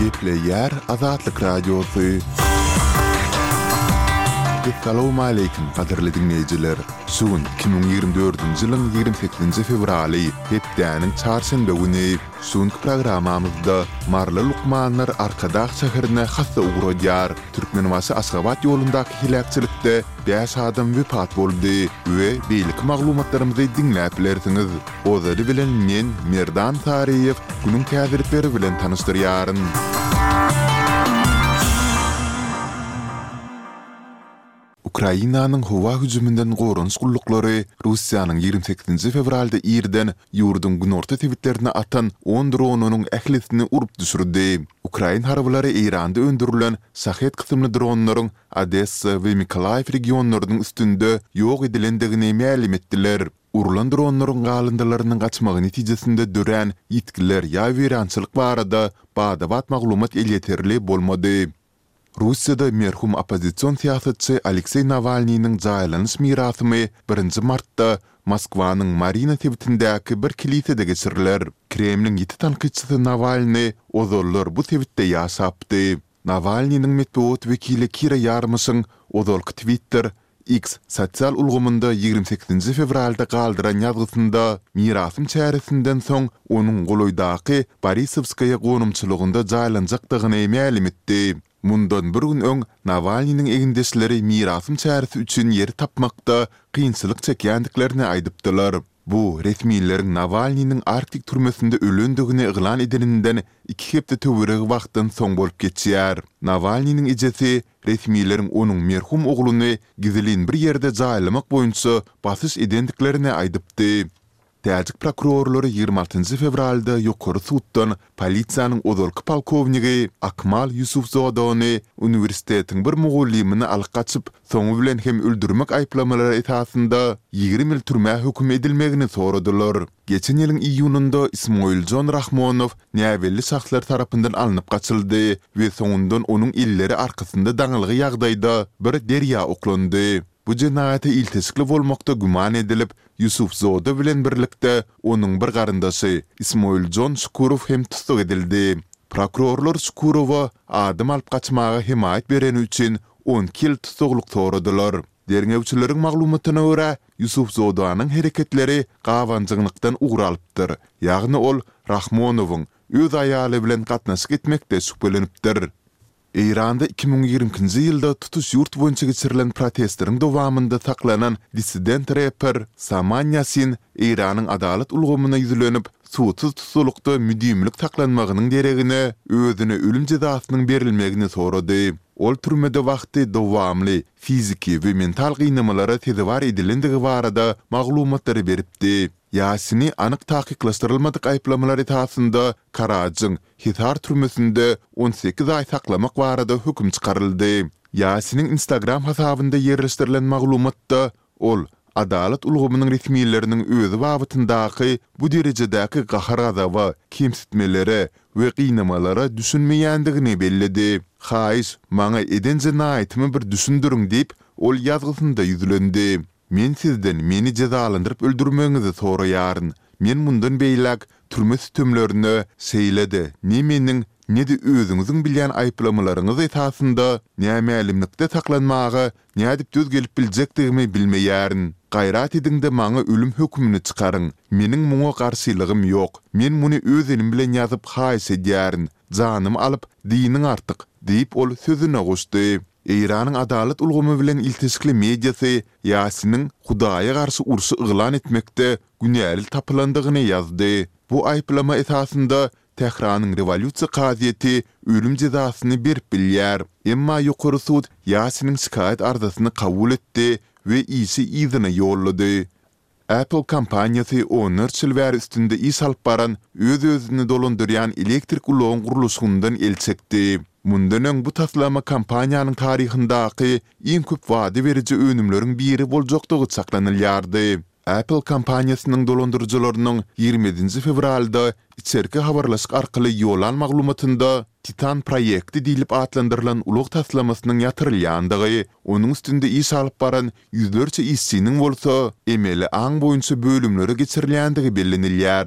Gepleýär Azatlyk Radiosy. Salowmaleýkim, gadyrly diňleýjiler! Şu gün iki müň ýigrimi dördünji ýylyň ýigrimi sekizinji fewraly, hepdäniň çarşenbe güni. Şu günki programmamyzda maryly lukmanlar Arkadag şäherine hassa ugradýar. Türkmenbaşy-Aşgabat ýolundaky heläkçilikde Bäş adam wepat boldy we beýleki maglumatlarymyzy diňläp bilersiňiz. Ozali bilen men, Merdan Saryýew, günüň täzelikleri bilen tanyşdyrýaryn. Ukrainanyň howa hüjüminden goranyş gulluklary Russiýanyň ýigrimi sekizinji fewralda irden ýurduň günorta sebitlerine atan on dronynyň ählisini urup düşürdi. Ukrain harbylary Eýranda öndürilen Şahed kysymly dronlaryň Odessa we Mykolaýew regionlarynyň üstünde ýok edilendigini mälim etdiler. Urlan dronlaryň galyndylarynyň gaçmagy netijesinde dörän ýitgiler ýa weýrançylyk barada bada-bat maglumat elýeterli bolmady. Russiýada merhum oppozision syýasatçy Alekseý Nawalnynyň jaýlanyş mirasymy birinji martda Moskwanyň Marina sebitindäki bir kilisede geçiriler. Kremliň ýiti tankytçysy Nawalny ozallar bu sebitde ýaşapdy. Nawalnynyň metbugat wekili Kira Ýarmyşyň ozalky Twitter, X, sosial ulgamynda ýigrimi sekizinji fewralda galdyran ýazgysynda, mirasym çäresinden soň onuň golaýdaky Borisowskaýa gonamçylygynda jaýlanjakdygyny mälim etdi. Mundan bir gün öň Nawalnynyň egindeşleri mirasym çäresi üçin ýer tapmakda kynçylyk çekýändiklerini aýdypdylar. Bu, resmiler Nawalnynyň Arktik türmesinde ölendigini yglan edeninden iki hepde töweregi wagtdan soň bolup geçýär. Nawalnynyň ejesi resmileriň onuň merhum ogluny gizlin bir ýerde jaýlamak boýunça basyş edendiklerini aýdypdy. Täjik prokurorlary ýigrimi altynjy fewralda ýokary suddan Polisiýanyň ozalky polkownigi Akmal Ýusufzoda ony uniwersitetiň bir mugallymyny alyp gaçyp, soňy bilen hem öldürmek aýyplamalary esasynda ýigrimi ýyl türmä höküm edilmegini soradylar. Geçen ýylyň iýunynda Ismoiljon Rahmonow näbelli şahslar tarapyndan alnyp gaçyldy we soňundan onuň elleri arkasynda daňylgy ýagdaýda bir derýa oklandy. Bu jenaýata ilteşikli bolmakda güman edilip, Ýusufzoda bilen birlikde onuň bir garyndaşy Ismoiljon Şukurow hem tussag edildi. Prokurorlar Şukurowa adam alyp gaçmaga hemaýat bereni üçin on iki ýyl tussaglyk soradylar. Derňewçileriň maglumatyna görä, Ýusufzodanyň hereketleri gabanjyňlykdan ugur alypdyr, ýagny ol Rahmonowyň öz aýaly bilen gatnaşyk etmekde şübhelenipdir. Eýranda iki müň ýigrimkinji ýylda tutuş ýurt boýunça geçirilen protestleriň dowamynda saklanan dissident repper Saman Ýasin Eýranyň adalat ulgamyna ýüzlenip, sudsyz tussaglikda müdimilik saklanmagynyň deregine, özüne ölüm jezasynyň berilmegini sorady. Ol türmede wagty dowamly fiziki we mental gynamalara sezewar edilendigi barada maglumatlary beripdi. Ýasini anyk takyklaşdyrylmadyk aýyplamalar esasynda Karajyň Hisar türmesinde on sekiz aý saklamak barada höküm çykaryldy. Ýasiniň Instagram hasabynda ýerleşdirilen maglumatda ol adalat ulgamynyň resmileriniň özi babatyndaky bu derejedäki gahar-gazaba, kemsitmelere we gynamalara düşünmeýändigini belledi. Haýyş, maňa eden jenaýatymy bir düşündiriň diýip, ol ýazgysynda ýüzlendi. Men sizden meni jezalandyryp öldürmegiňizi soraýaryn. Men mundan beýläk türme sütemlerine şeýle-de ne meniň, ne-de özüňiziň bilýän aýyplamalaryňyz esasynda nämälimlikde saklanmaga nädip döz gelip biljekdigimi bilmeýärin. Gaýrat ediň-de maňa ölüm hökümini çykaryň. Meniň muňa garşylygym ýok. Men muny öz elim bilen ýazyp haýyş edýärin. Janymy alyp, dynyň artyk, diýip ol sözüne goşdy. Eýranyň adalat ulgamy bilen ilteşikli mediasy Ýasiniň Hudaýa garşy urşy yglan etmekde günäli tapylandygyny ýazdy. Bu aýyplama esasynda Tähranyň rewolýusiýa kazyýeti ölüm jezasyny berip bilýär. Emma ýokary sud Ýasiniň şikaýat arzasyny kabul etdi we işi yzyna ýollady. Apple kompaniýasy onlarça ýyl bäri üstünde iş alyp baran öz-özüni dolandyrýan elektrik ulagyň gurluşygyndan el çekdi. Mundan öň bu taslama kompaniýanyň taryhyndaky iň köp wada beriji önümleriň biri boljakdygy çaklanylýardy. Apple kompaniýasynyň dolandyryjylarynyň ýigrimi ýedinji fewralda içerki habarlaşyk arkaly ýollan maglumatynda Titan proýekti diýlip atlandyrylan ulag taslamasynyň ýatyrylýandygy, onuň üstünde iş alyp baran Ýüzlerçe işçiniň bolsa emeli aň boýunça bölümlere geçirilýändigi bellenilýär.